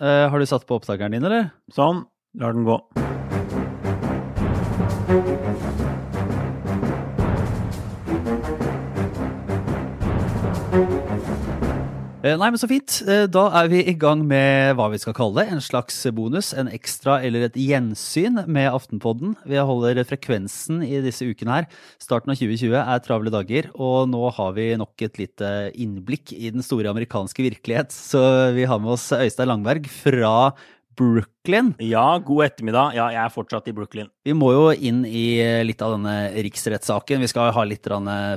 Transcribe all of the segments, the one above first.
Eh, har du satt på opptakeren din, eller? Sånn. Lar den gå. Nei, men så fint. Eh, Da er vi i gang med hva vi skal kalle det. En slags bonus, en ekstra eller et gjensyn med Aftenpodden. Vi holder frekvensen i disse ukene her. Starten av 2020 er travle dager, og nå har vi nok et lite innblikk i den store amerikanske virkelighet. Så vi har med oss Øystein Langberg fra Brooklyn. Ja, god ettermiddag. Ja, jeg er fortsatt i Brooklyn. Vi må jo inn i litt av denne riksrettssaken. Vi skal ha litt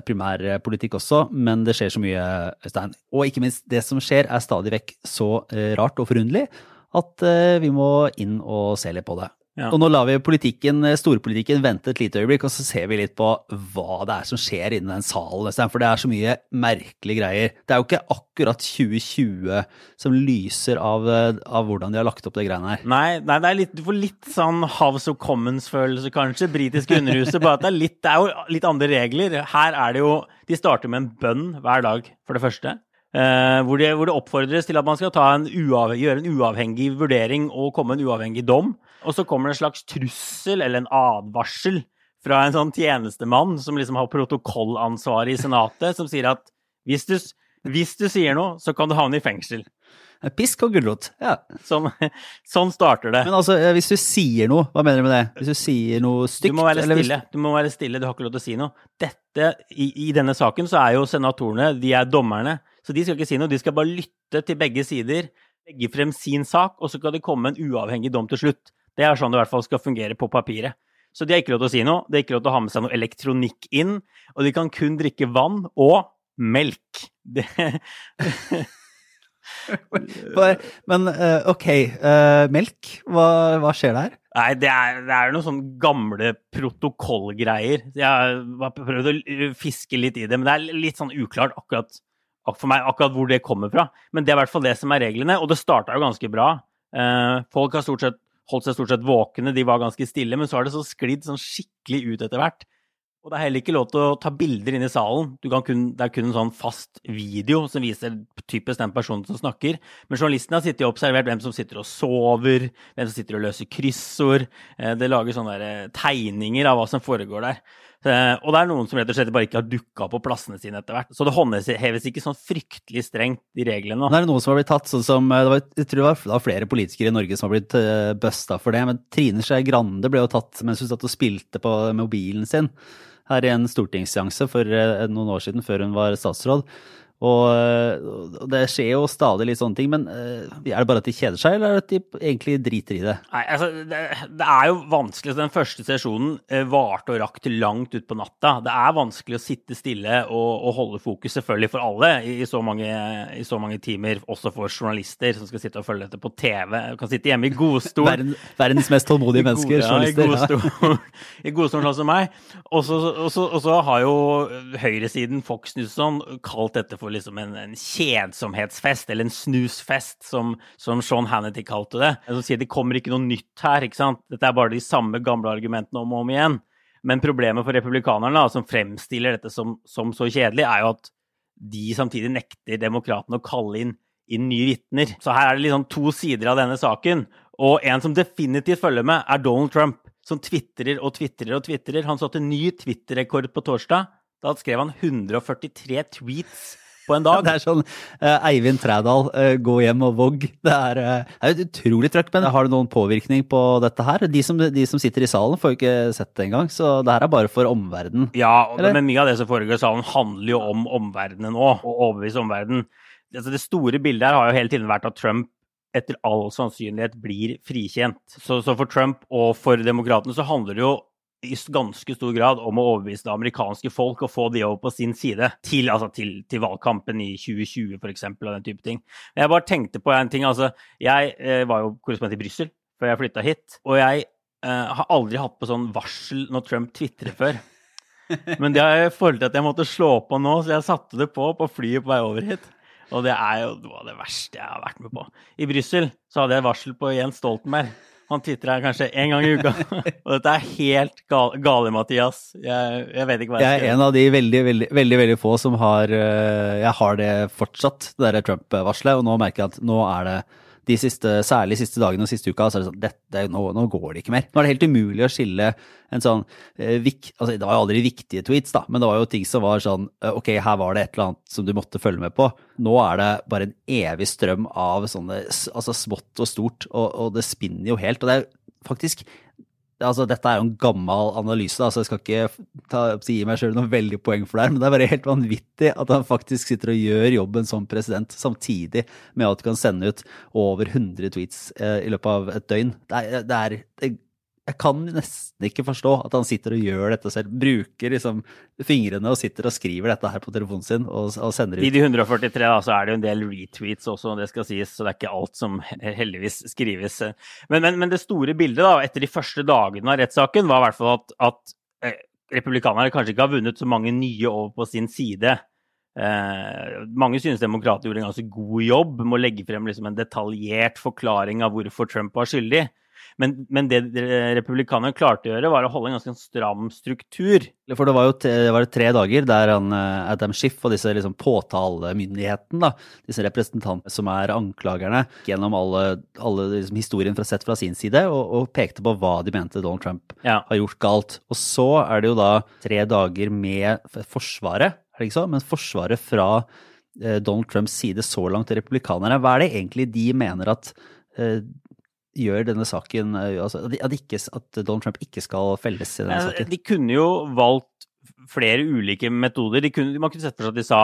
primærpolitikk også, men det skjer så mye, Øystein. Og ikke minst, det som skjer er stadig vekk så eh, rart og forunderlig at eh, vi må inn og se litt på det. Ja. Og nå lar vi politikken, eh, storpolitikken vente et lite øyeblikk, og så ser vi litt på hva det er som skjer innen den salen. For det er så mye merkelige greier. Det er jo ikke akkurat 2020 som lyser av, eh, av hvordan de har lagt opp de greiene her. Nei, nei det er litt, du får litt sånn House of Commons-følelse, kanskje. Britiske underhuset. Bare at det er, litt, det er jo litt andre regler. Her er det jo De starter med en bønn hver dag, for det første. Uh, hvor, det, hvor det oppfordres til at man skal ta en uav, gjøre en uavhengig vurdering og komme en uavhengig dom. Og så kommer det en slags trussel eller en advarsel fra en sånn tjenestemann som liksom har protokollansvaret i Senatet, som sier at hvis du, hvis du sier noe, så kan du havne i fengsel. Pisk og gulrot. Ja. Sånn, sånn starter det. Men altså, eh, hvis du sier noe, hva mener du med det? Hvis du sier noe stygt? Du må være stille. Du må være stille, du har ikke lov til å si noe. Dette, i, I denne saken så er jo senatorene de er dommerne, så de skal ikke si noe. De skal bare lytte til begge sider, legge frem sin sak, og så skal det komme en uavhengig dom til slutt. Det er sånn det i hvert fall skal fungere på papiret. Så de har ikke lov til å si noe, de har ikke lov til å ha med seg noe elektronikk inn, og de kan kun drikke vann og melk. Det, Men eh, ok, eh, melk, hva, hva skjer der? Nei, det er, det er noen sånne gamle protokollgreier. Jeg har prøvd å fiske litt i det, men det er litt sånn uklart akkurat for meg akkurat hvor det kommer fra. Men det er i hvert fall det som er reglene, og det starta jo ganske bra. Eh, folk har stort sett holdt seg stort sett våkne, de var ganske stille, men så har det så sklidd sånn skikkelig ut etter hvert. Og det er heller ikke lov til å ta bilder inne i salen. Kun, det er kun en sånn fast video som viser typisk den personen som snakker. Men journalistene har sittet og observert hvem som sitter og sover, hvem som sitter og løser kryssord. Eh, Det lager sånne eh, tegninger av hva som foregår der. Eh, Og det er noen som rett og slett bare ikke har dukka på plassene sine etter hvert. Så det håndheves ikke sånn fryktelig strengt, de reglene. Nå er noen som har blitt tatt, sånn som eh, det var, Jeg tror det var, det flere politikere i Norge som har blitt uh, busta for det. Men Trine Skei Grande ble jo tatt mens hun satt og spilte på mobilen sin her i en stortingsseanse for eh, noen år siden, før hun var statsråd. Og, eh, det skjer jo stadig litt sånne ting, men eh, er det bare at de kjeder seg, eller er det at de egentlig driter i det? Nei, altså, det, det er jo vanskelig. Den første sesjonen eh, varte og rakk til langt utpå natta. Det er vanskelig å sitte stille og, og holde fokus, selvfølgelig for alle, i, i, så mange, i så mange timer. Også for journalister som skal sitte og følge dette på TV. Du kan sitte hjemme i godstol. Verden, verdens mest tålmodige mennesker, ja, i journalister. ja. godstol, I godstolen sånn som meg. Og så, og, så, og så har jo høyresiden, Fox News sånn, kalt dette for liksom en, en kjedsomhetsfest, eller en snusfest, som, som Sean Hannity kalte det. Som sier det kommer ikke noe nytt her, ikke sant. Dette er bare de samme gamle argumentene om og om igjen. Men problemet for republikanerne, som fremstiller dette som, som så kjedelig, er jo at de samtidig nekter demokratene å kalle inn, inn nye vitner. Så her er det liksom to sider av denne saken. Og en som definitivt følger med, er Donald Trump, som tvitrer og tvitrer og tvitrer. Han satte ny Twitter-rekord på torsdag. Da skrev han 143 tweets på en dag. Det er sånn uh, Eivind Trædal, uh, gå hjem og vogg. Det er, uh, det er et utrolig trøkk, men har det noen påvirkning på dette her? De som, de som sitter i salen får jo ikke sett det engang, så det her er bare for omverdenen. Ja, Eller? men mye av det som foregår i salen, handler jo om omverdenen nå, og overbevise omverdenen. Altså, det store bildet her har jo hele tiden vært at Trump etter all sannsynlighet blir frikjent. Så, så for Trump og for demokratene så handler det jo i ganske stor grad om å overbevise det amerikanske folk og få de over på sin side til, altså til, til valgkampen i 2020 f.eks. og den type ting. Men Jeg bare tenkte på en ting. altså, Jeg eh, var jo korrespondent i Brussel før jeg flytta hit. Og jeg eh, har aldri hatt på sånn varsel når Trump tvitrer før. Men det har jeg følt at jeg måtte slå på nå, så jeg satte det på på flyet på vei over hit. Og det er jo noe av det verste jeg har vært med på. I Brussel så hadde jeg varsel på Jens Stoltenberg. Han tvitrer kanskje én gang i uka. Og dette er helt gal gale, Mathias. Jeg, jeg vet ikke hva Jeg jeg er en av de veldig, veldig, veldig, veldig få som har eh, Jeg har det fortsatt, det derre Trump-varselet, og nå merker jeg at nå er det de siste, særlig siste dagene og siste uka, så er det sånn dette, nå, nå, går det ikke mer. Nå er det helt umulig å skille en sånn eh, vik, altså Det var jo aldri viktige tweets, da, men det var jo ting som var sånn eh, Ok, her var det et eller annet som du måtte følge med på. Nå er det bare en evig strøm av sånne altså smått og stort, og, og det spinner jo helt. Og det er faktisk altså Dette er jo en gammel analyse, altså jeg skal ikke ta, gi meg sjøl noe veldig poeng for det her, men det er bare helt vanvittig at han faktisk sitter og gjør jobben som president samtidig med at du kan sende ut over 100 tweets eh, i løpet av et døgn. Det er, det er, jeg kan nesten ikke forstå at han sitter og gjør dette selv. Bruker liksom fingrene og sitter og skriver dette her på telefonen sin og, og sender ut. I de 143 da, så er det jo en del retweets også, det skal sies, så det er ikke alt som heldigvis skrives. Men, men, men det store bildet da, etter de første dagene av rettssaken var i hvert fall at, at eh, republikanerne kanskje ikke har vunnet så mange nye over på sin side. Eh, mange synes demokrater gjorde en ganske god jobb med å legge frem liksom en detaljert forklaring av hvorfor Trump var skyldig. Men, men det republikanerne klarte å gjøre, var å holde en ganske stram struktur. For det var jo det var tre dager der han, eh, Adam Schiff og disse liksom påtalemyndigheten, da, disse representantene som er anklagerne, gjennom alle, alle liksom, historien fra sett fra sin side, og, og, pekte på hva de mente Donald Trump ja. har gjort galt. Og så er det jo da tre dager med Forsvaret, er det ikke så? Men Forsvaret fra eh, Donald Trumps side så langt til republikanerne. Hva er det egentlig de mener at eh, gjør denne saken eh, altså, at, ikke, at, Donald Trump ikke skal felles i denne saken? De kunne jo valgt flere ulike metoder. De kunne, man kunne sett for seg at de sa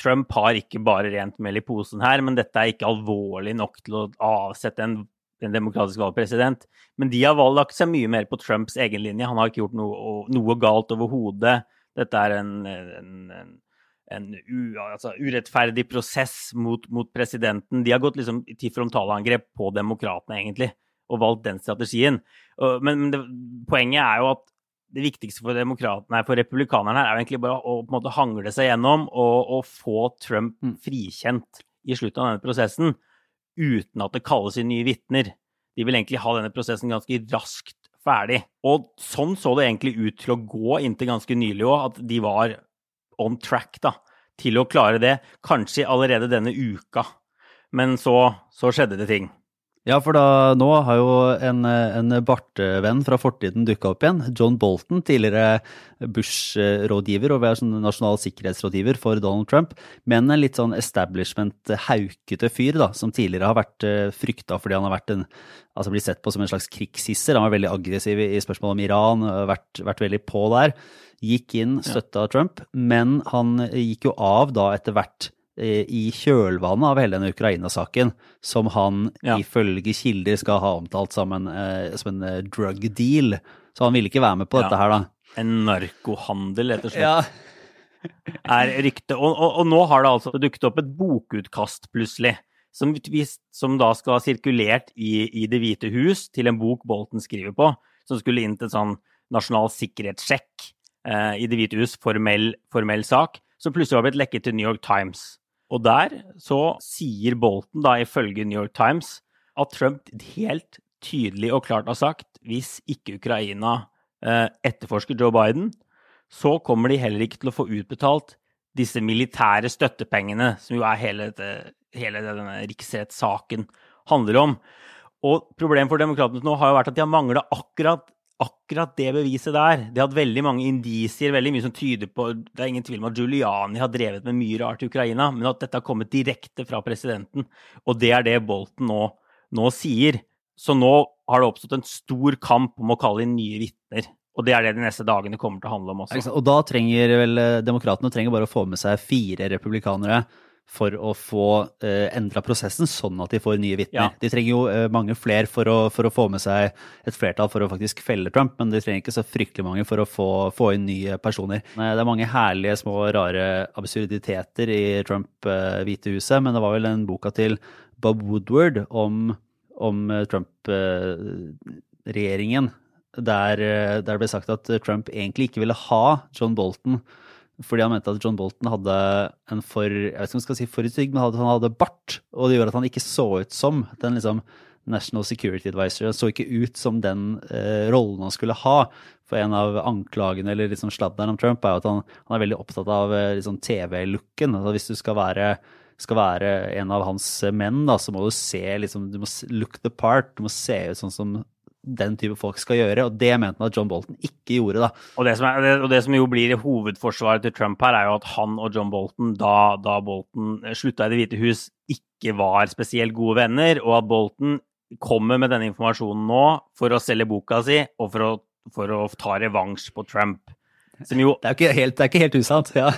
Trump har ikke bare rent mel i posen her, men dette er ikke alvorlig nok til å avsette en, en demokratisk valgpresident. Men de har valgt seg mye mer på Trumps egen linje. Han har ikke gjort noe, noe galt overhodet. Dette er en, en, en en u, altså, urettferdig prosess mot, mot, presidenten. De har gått liksom til frontalangrep på demokratene, egentlig, og valgt den strategien. Men, men det, poenget er jo at det viktigste for, for republikanerne her er jo egentlig bare å på en måte hangle seg gjennom og, og få Trump mm. frikjent i slutten av denne prosessen, uten at det kalles inn nye vitner. De vil egentlig ha denne prosessen ganske raskt ferdig. Og sånn så det egentlig ut til å gå inntil ganske nylig òg, at de var on track da, til å klare det, kanskje allerede denne uka. Men så, så skjedde det ting. Ja, for da, nå har jo en, en bartevenn fra fortiden dukka opp igjen. John Bolton, tidligere Bush-rådgiver og sånn nasjonal sikkerhetsrådgiver for Donald Trump. Men en litt sånn establishment-haukete fyr, da, som tidligere har vært uh, frykta fordi han har vært en, altså blitt sett på som en slags krigshisser. Han var veldig aggressiv i, spørsmålet om Iran, vært, vært veldig på der gikk inn, støtta ja. Trump, men han gikk jo av da etter hvert eh, i kjølvannet av hele denne Ukraina-saken, som han ja. ifølge kilder skal ha omtalt som en, eh, som en, eh, drug deal. Så han ville ikke være med på ja. dette her, da. En narkohandel, rett og slett. Ja. er ryktet. Og, og, og, nå har det altså dukket opp et bokutkast, plutselig. Som, som da skal ha sirkulert i, i Det hvite hus til en bok Bolten skriver på, som skulle inn til en sånn nasjonal sikkerhetssjekk eh, i Det hvite hus, formell, formell, sak, som plutselig har blitt lekket til New York Times. Og der så sier Bolton, da ifølge New York Times, at Trump helt tydelig og klart har sagt hvis ikke Ukraina eh, etterforsker Joe Biden, så kommer de heller ikke til å få utbetalt disse militære støttepengene, som jo er hele, dette, hele denne riksrettssaken handler om. Og problemet for demokratene nå har jo vært at de har mangla akkurat akkurat det beviset der De hadde veldig mange indisier, veldig mye som tyder på Det er ingen tvil om at Giuliani har drevet med mye rart i Ukraina, men at dette har kommet direkte fra presidenten. Og det er det Bolten nå, nå sier. Så nå har det oppstått en stor kamp om å kalle inn nye vitner. Og det er det de neste dagene kommer til å handle om også. Og da trenger vel eh, demokratene trenger bare å få med seg fire republikanere for å få eh, endra prosessen, sånn at de får nye vitner. Ja. De trenger jo uh, mange flere for for å, få med seg et flertall for å faktisk felle Trump, men de trenger ikke så fryktelig mange for å få, få inn nye personer. Det er mange herlige, små, rare absurditeter i Trump-Hvite uh, huset, men det var vel den boka til Bob Woodward om, om Trump-regjeringen, der, der det ble sagt at Trump egentlig ikke ville ha John Bolton fordi han mente at John Bolton hadde en for jeg vet ikke om skal si forutsigd, men han hadde bart. Og det gjorde at han ikke så ut som den liksom National Security Advisor. Han så ikke ut som den eh, rollen han skulle ha. For en av anklagene eller liksom sladderen om Trump er jo at han, han, er veldig opptatt av eh, liksom TV-looken. Altså hvis du skal være skal være en av hans menn, da, så må du se liksom, Du må look the part. Du må se ut sånn som den type folk skal gjøre, og det mente man at John Bolton ikke gjorde. da. Og det som, er, og det som jo blir hovedforsvaret til Trump her, er jo at han og John Bolton, da, da Bolton slutta i Det hvite hus, ikke var spesielt gode venner, og at Bolton kommer med denne informasjonen nå for å selge boka si og for å, for å ta revansj på Trump. Som jo Det er ikke helt, det er ikke helt usant, ja.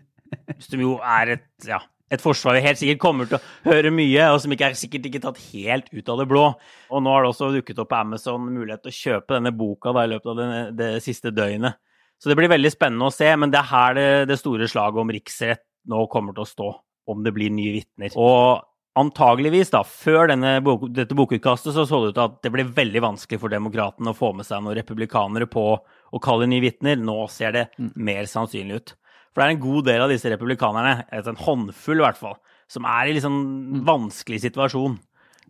som jo er et ja, et forsvar vi helt sikkert kommer til å høre mye, og som ikke er sikkert ikke tatt helt ut av det blå. Og nå har det også dukket opp på Amazon mulighet til å kjøpe denne boka da, i løpet av det, det, siste døgnet. Så det blir veldig spennende å se, men det er her det, det store slaget om riksrett nå kommer til å stå, om det blir nye vitner. Og antageligvis, da, før denne bok, dette bokutkastet, så så det ut til at det ble veldig vanskelig for demokratene å få med seg noen republikanere på å kalle nye vitner. Nå ser det mm. mer sannsynlig ut. For det er en god del av disse republikanerne, en håndfull i hvert fall, som er i liksom vanskelig situasjon.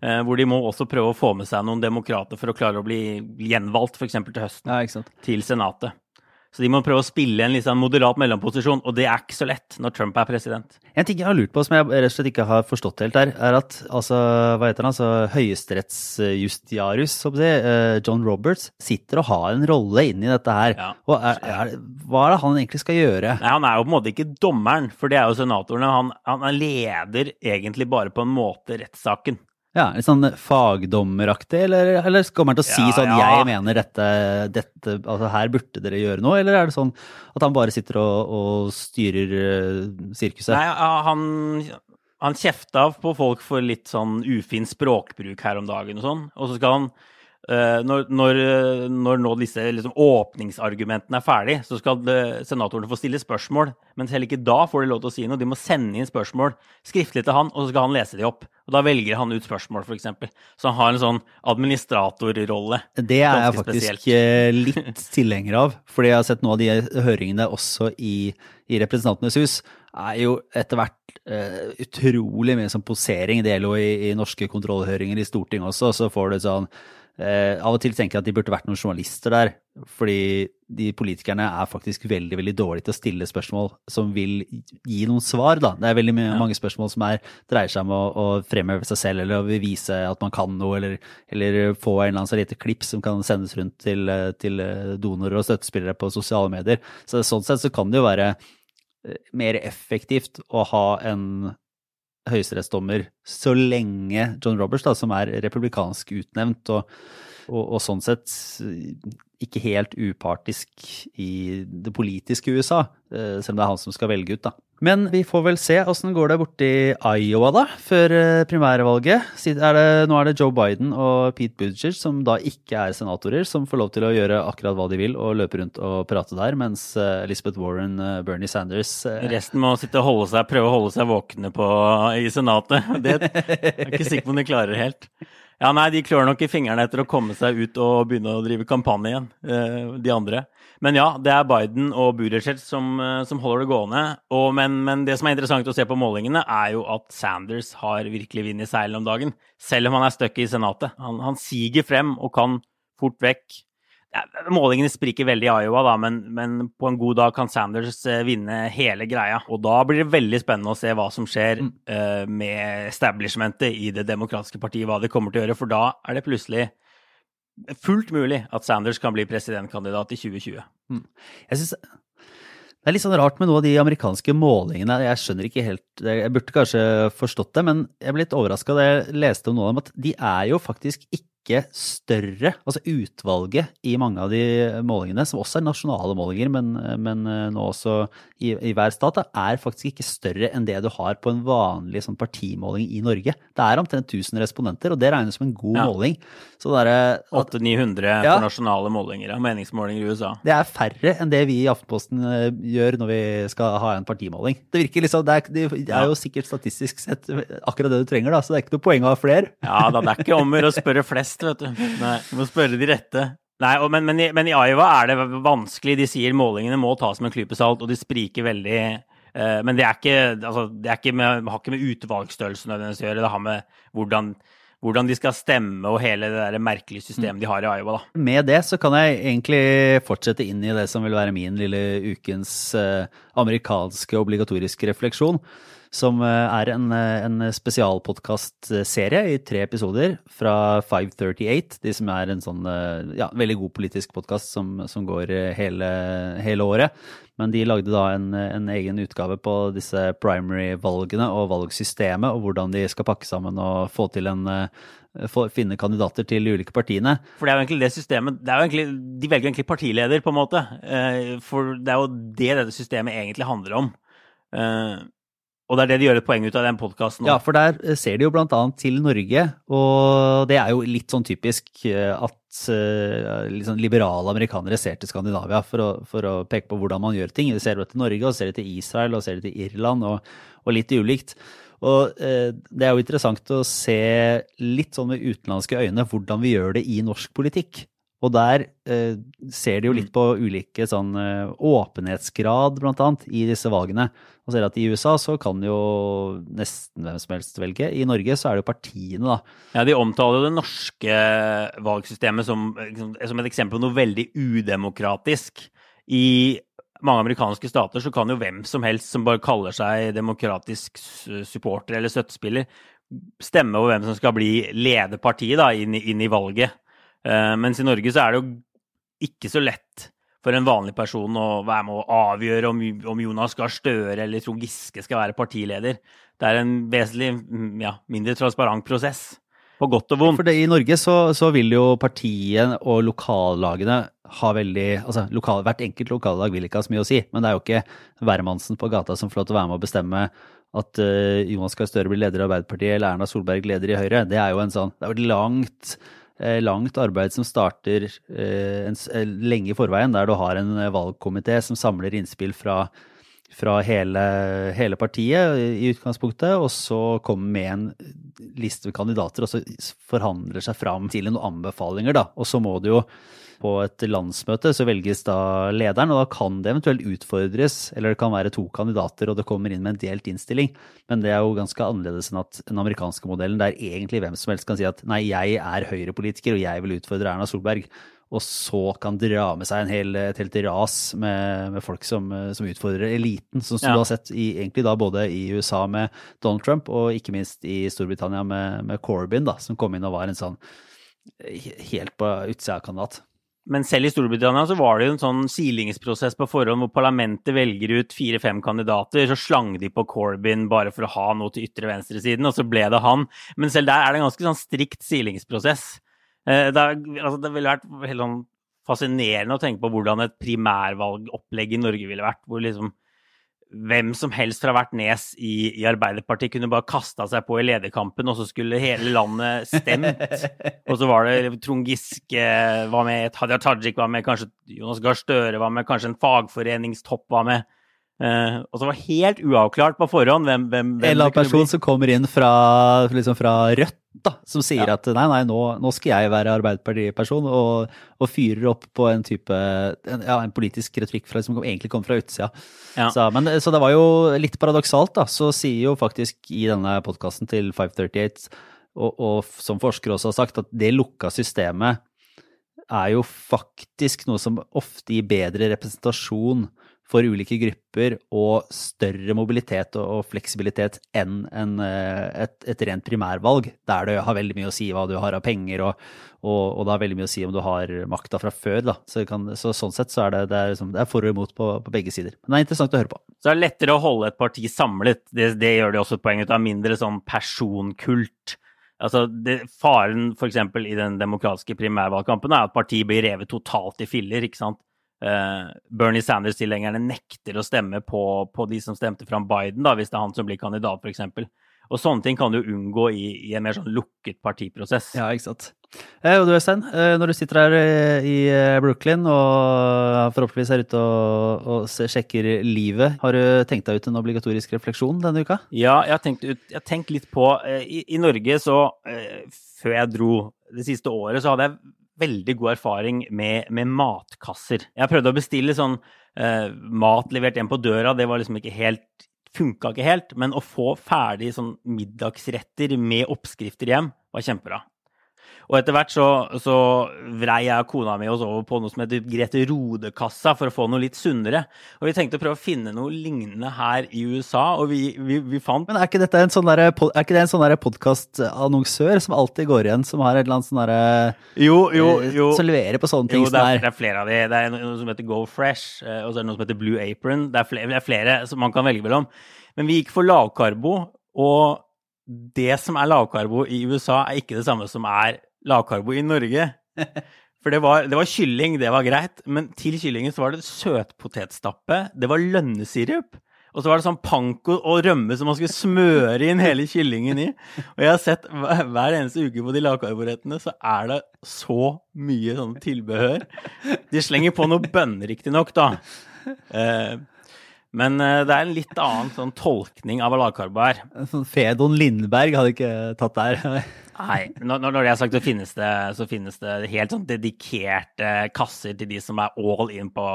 Eh, hvor de må også prøve å få med seg noen demokrater for å klare å bli gjenvalgt, f.eks. til høsten, ja, til Senatet. Så de må prøve å spille en liksom moderat mellomposisjon, og det er ikke så lett når Trump er president. En ting jeg har lurt på, som jeg rett og slett ikke har forstått helt der, er at altså, hva heter han, altså, høyesterettsjustiarius, eh, John Roberts, sitter og har en rolle inni dette her. Ja. Og er, er, hva er det han egentlig skal gjøre? Nei, Han er jo på en måte ikke dommeren, for det er jo senatorene. Han, han leder egentlig bare på en måte rettssaken. Ja, Litt sånn fagdommeraktig, eller, eller kommer han til å si ja, sånn ja. 'jeg mener dette, dette, altså her burde dere gjøre noe', eller er det sånn at han bare sitter og, og styrer uh, sirkuset? Nei, han, han kjefta på folk for litt sånn ufin språkbruk her om dagen og sånn, og så skal han Uh, når, når, når, nå disse liksom, åpningsargumentene er ferdig, så skal senatorene få stille spørsmål. Men selv ikke da får de lov til å si noe. De må sende inn spørsmål skriftlig til han, og så skal han lese de opp. Og Da velger han ut spørsmål, f.eks. Så han har en sånn administratorrolle. Det er jeg faktisk spesielt. Eh, litt tilhenger av. Fordi jeg har sett noen av de høringene også i, i Representantenes hus. er jo etter hvert uh, utrolig mye sånn posering. Det gjelder jo i, i norske kontrollhøringer i Stortinget også. Så får du sånn Eh, av og til tenker jeg at de burde vært noen journalister der, fordi de politikerne er faktisk veldig veldig dårlige til å stille spørsmål som vil gi noen svar. da. Det er veldig ja. mange spørsmål som er, dreier seg om å, å, fremheve seg selv eller å vise at man kan noe, eller, eller få en eller annen så lite klipp som kan sendes rundt til, til donorer og støttespillere på sosiale medier. Så Sånn sett så kan det jo være eh, mer effektivt å ha en høyesterettsdommer så lenge John Roberts, da, som er republikansk utnevnt og, og, og, sånn sett ikke helt upartisk i det politiske USA, eh, selv om det er han som skal velge ut, da. Men vi får vel se åssen går det borti Iowa, da, før eh, primærvalget. Er det, nå er det Joe Biden og Pete Buttigieg, som da ikke er senatorer, som får lov til å gjøre akkurat hva de vil og løpe rundt og prate der, mens eh, Elizabeth Warren, eh, Bernie Sanders Resten må sitte og holde seg, prøve å holde seg våkne på, i Senatet. Det er ikke sikker på om de klarer helt. Ja, nei, de klør nok i fingrene etter å komme seg ut og begynne å drive kampanje igjen, de andre. Men ja, det er Biden og Buttigieg som, eh, som, holder det gående. Og, men, men, det som er interessant å se på målingene, er jo at Sanders har virkelig vind i seilene om dagen. Selv om han er stuck i Senatet. Han, han siger frem og kan fort vekk ja, Målingene spriker veldig i Iowa, da, men, men, på en god dag kan Sanders eh, vinne hele greia. Og da blir det veldig spennende å se hva som skjer mm. uh, med establishmentet i Det demokratiske partiet, hva de kommer til å gjøre. For da er det plutselig fullt mulig at Sanders kan bli presidentkandidat i 2020. Mm. Jeg synes det er litt sånn rart med noe av de amerikanske målingene. Jeg skjønner ikke helt Jeg burde kanskje forstått det, men jeg ble litt overraska da jeg leste om noe av dem, at de er jo faktisk ikke ikke større, altså utvalget i mange av de målingene, som også er nasjonale målinger, men, men eh, nå også i, i, hver stat, er faktisk ikke større enn det du har på en vanlig sånn partimåling i Norge. Det er omtrent 1000 respondenter, og det regnes som en god ja. måling. 800-900 ja, for nasjonale målinger, ja, meningsmålinger i USA. Det er færre enn det vi i Aftenposten eh, gjør når vi skal ha en partimåling. Det virker liksom, det er, det er jo sikkert statistisk sett akkurat det du trenger, da, så det er ikke noe poeng å ha flere. Ja da, det er ikke om å spørre flest best, vet du. Nei, du må spørre de rette. Nei, og, men, men, i, men, i, Iowa er det vanskelig. De sier målingene må tas med en klype salt, og de spriker veldig. Uh, men det, er ikke, altså, det er ikke med, har ikke med utvalgsstørrelsen nødvendigvis å gjøre. Det har med hvordan, hvordan de skal stemme og hele det der merkelige systemet de har i Iowa. Da. Med det så kan jeg egentlig fortsette inn i det som vil være min lille ukens uh, amerikanske obligatoriske refleksjon som er en, en spesialpodkastserie i tre episoder fra 538. De som er en sånn ja, veldig god politisk podkast som, som, går hele, hele, året. Men de lagde da en, en egen utgave på disse primary-valgene og valgsystemet, og hvordan de skal pakke sammen og få til en finne kandidater til de ulike partiene. For det er jo egentlig det systemet det egentlig, De velger egentlig partileder, på en måte. For det er jo det dette systemet egentlig handler om. Og det er det de gjør et poeng ut av den podkasten. Ja, for der eh, ser de jo blant annet til Norge, og det er jo litt sånn typisk eh, at liksom liberale amerikanere ser til Skandinavia for å, for å, peke på hvordan man gjør ting. De ser det til Norge, og ser det til Israel, og ser det til Irland, og, og litt ulikt. Og eh, det er jo interessant å se litt sånn med utenlandske øyne hvordan vi gjør det i norsk politikk. Og der eh, ser de jo litt mm. på ulike sånn åpenhetsgrad, blant annet, i disse valgene. Og ser at i USA så kan jo nesten hvem som helst velge. I Norge så er det jo partiene, da. Ja, de omtaler jo det norske valgsystemet som, liksom, som et eksempel på noe veldig udemokratisk. I mange amerikanske stater så kan jo hvem som helst som bare kaller seg demokratisk supporter eller støttespiller, stemme over hvem som skal bli lederpartiet da, inn, inn i valget. Uh, mens i Norge så er det jo ikke så lett for en vanlig person å være med å avgjøre om, om Jonas Gahr Støre eller Trond Giske skal være partileder. Det er en vesentlig mm, ja, mindre transparent prosess. På godt og vondt. For det, I Norge så, så, vil jo partiet og lokallagene ha veldig altså lokal, Hvert enkelt lokallag vil ikke ha så mye å si, men det er jo ikke hvermannsen på gata som får lov til å være med å bestemme at uh, Jonas Gahr Støre blir leder i Arbeiderpartiet eller Erna Solberg leder i Høyre. Det er jo en sånn, det er jo et langt langt arbeid som starter eh, eh, lenge i forveien, der du har en valgkomité som samler innspill fra, fra hele, hele, partiet i utgangspunktet, og så kommer med en liste med kandidater og så forhandler seg fram til noen anbefalinger. Da. Og så må det jo på et landsmøte så velges da lederen, og da kan det eventuelt utfordres, eller det kan være to kandidater og det kommer inn med en delt innstilling. Men det er jo ganske annerledes enn at den amerikanske modellen, der egentlig hvem som helst kan si at nei, jeg er høyrepolitiker og jeg vil utfordre Erna Solberg. Og så kan dra med seg en hel, et helt ras med, med folk som, som, utfordrer eliten, som som ja. du har sett i, egentlig da både i USA med Donald Trump, og ikke minst i Storbritannia med, med Corbyn, da, som kom inn og var en sånn helt på utsida-kandidat. Men selv i Storbritannia så var det jo en sånn silingsprosess på forhånd hvor parlamentet velger ut fire-fem kandidater. Så slang de på Corbyn bare for å ha noe til ytre venstresiden, og så ble det han. Men selv der er det en ganske sånn strikt silingsprosess. Eh, det, altså, det ville vært helt sånn fascinerende å tenke på hvordan et primærvalgopplegg i Norge ville vært. hvor liksom hvem som helst fra hvert nes i, i Arbeiderpartiet kunne bare kasta seg på i lederkampen, og så skulle hele landet stemt. og så var det Trond Giske var med, Hadia Tajik var med, kanskje Jonas Gahr Støre var med, kanskje en fagforeningstopp var med. Uh, og så var det helt uavklart på forhånd hvem, hvem, hvem En eller annen person som kommer inn fra, liksom fra Rødt, da, som sier ja. at nei, nei, nå, nå, skal jeg være Arbeiderpartiperson, og, og fyrer opp på en type en, ja, en politisk retorikk fra, som egentlig kommer fra utsida. Ja. Så, men, så det var jo litt paradoksalt, da. Så sier jo faktisk i denne podkasten til 538, og, og som forskere også har sagt, at det lukka systemet er jo faktisk noe som ofte gir bedre representasjon for ulike grupper og større mobilitet og, fleksibilitet enn en, eh, et, et, rent primærvalg, der det har veldig mye å si hva du har av penger, og, og, og det har veldig mye å si om du har makta fra før. Da. Så, kan, så, sånn sett så er det, det, er, liksom, det er for og imot på, på, begge sider. Men det er interessant å høre på. Så det er lettere å holde et parti samlet. Det, det gjør det også et poeng ut av mindre sånn personkult. Altså, det, Faren f.eks. i den demokratiske primærvalgkampen er at partiet blir revet totalt i filler. ikke sant? Uh, Bernie Sanders-tilhengerne nekter å stemme på, på, de som stemte fram Biden, da, hvis det er han som blir kandidat, f.eks. Og sånne ting kan du unngå i, i, en mer sånn lukket partiprosess. Ja, ikke sant. Eh, og du Øystein, eh, når du sitter her eh, i Brooklyn og forhåpentligvis er ute og, og sjekker livet, har du tenkt deg ut en obligatorisk refleksjon denne uka? Ja, jeg har tenkt, ut, jeg har tenkt litt på i, i, Norge så Før jeg dro det siste året, så hadde jeg veldig god erfaring med, med matkasser. Jeg prøvde å bestille sånn eh, mat levert hjem på døra, det var liksom ikke helt Funka ikke helt, men å få ferdig sånn middagsretter med oppskrifter hjem var kjempebra. Og etter hvert så, så vrei jeg kona mi oss over på noe som heter Grete Rode-kassa, for å få noe litt sunnere. Og vi tenkte å prøve å finne noe lignende her i USA, og vi, vi, vi fant Men er ikke, dette en sånn der, er ikke det en sånn podkastannonsør som alltid går igjen, som har et eller annet sånn derre jo, jo, jo. Som leverer på sånne ting jo, det er, det er flere av de. Det er noe som heter Go Fresh, og så er det noe som heter Blue Apron. Det er flere, det er flere som man kan velge mellom. Men vi gikk for lavkarbo, og det som er lavkarbo i USA, er ikke det samme som er lavkarbo i Norge. For det var, det var, kylling, det var greit, men til kyllingen så var det søtpotetstappe, det var lønnesirup. Og så var det sånn panko og rømme som man skulle smøre inn hele kyllingen i. Og jeg har sett hver eneste uke på de lavkarborettene, så er det så mye sånn tilbehør. De slenger på noe bønner, riktignok, da. Eh, men eh, det er en litt annen sånn tolkning av hva lavkarbo er. Sånn Fedon Lindberg hadde ikke tatt der. Nei. Når, når det er sagt, så finnes det, så finnes det helt sånn dedikerte kasser til de som er all in på,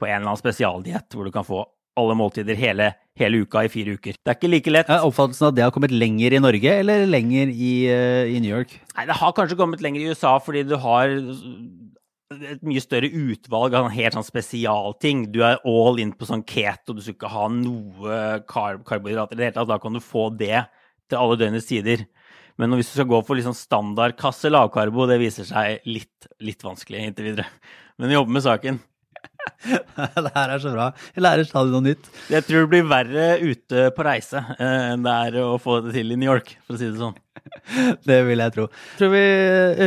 på en eller annen spesialdiett, hvor du kan få alle måltider hele, hele, uka i fire uker. Det er ikke like lett. Er oppfattelsen at det har kommet lenger i Norge, eller lenger i, uh, i New York? Nei, det har kanskje kommet lenger i USA, fordi du har et mye større utvalg av helt sånn spesialting. Du er all in på sånn keto, du skal ikke ha noe karb karbohydrater i det hele tatt. Da kan du få det til alle døgnets tider. Men hvis du skal gå for liksom standardkasse lavkarbo, det viser seg litt, litt vanskelig inntil videre. Men jobbe med saken. det her er så bra. Jeg lærer stadig noe nytt. Jeg tror det blir verre ute på reise eh, enn det er å få det til i New York, for å si det sånn. Det vil jeg tro. Tror vi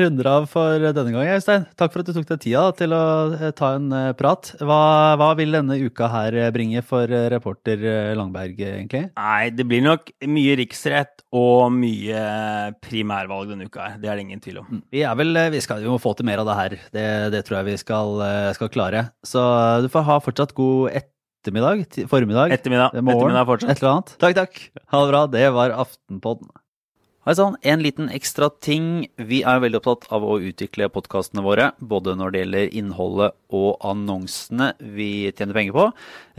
runder av for denne gang, Øystein. Takk for at du tok deg tida til å eh, ta en eh, prat. Hva, hva, vil denne uka her bringe for reporter Langberg, egentlig? Nei, det blir nok mye riksrett og mye primærvalg denne uka her. Det er det ingen tvil om. Mm. Vi, vel, vi skal jo få til mer av det her. Det, det tror jeg vi skal, skal klare. Så du får ha fortsatt god ettermiddag, formiddag, ettermiddag, morgen, ettermiddag fortsatt. et eller annet. Takk, takk. Ha det bra. Det var Aftenpodden. Hei sann, en liten ekstra ting. Vi er veldig opptatt av å utvikle podkastene våre, både når det gjelder innholdet og annonsene vi tjener penger på.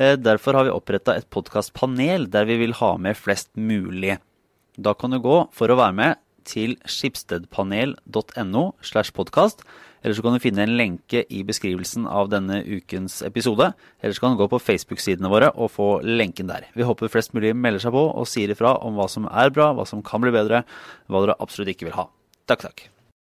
Eh, derfor har vi oppretta et podkastpanel der vi vil ha med flest mulig. Da kan du gå for å være med til skipsstedpanel.no slash podkast eller så kan du finne en lenke i beskrivelsen av denne ukens episode. Eller så kan du gå på Facebook-sidene våre og få lenken der. Vi håper flest mulig melder seg på og sier ifra om hva som er bra, hva som kan bli bedre, hva dere absolutt ikke vil ha. Takk, takk.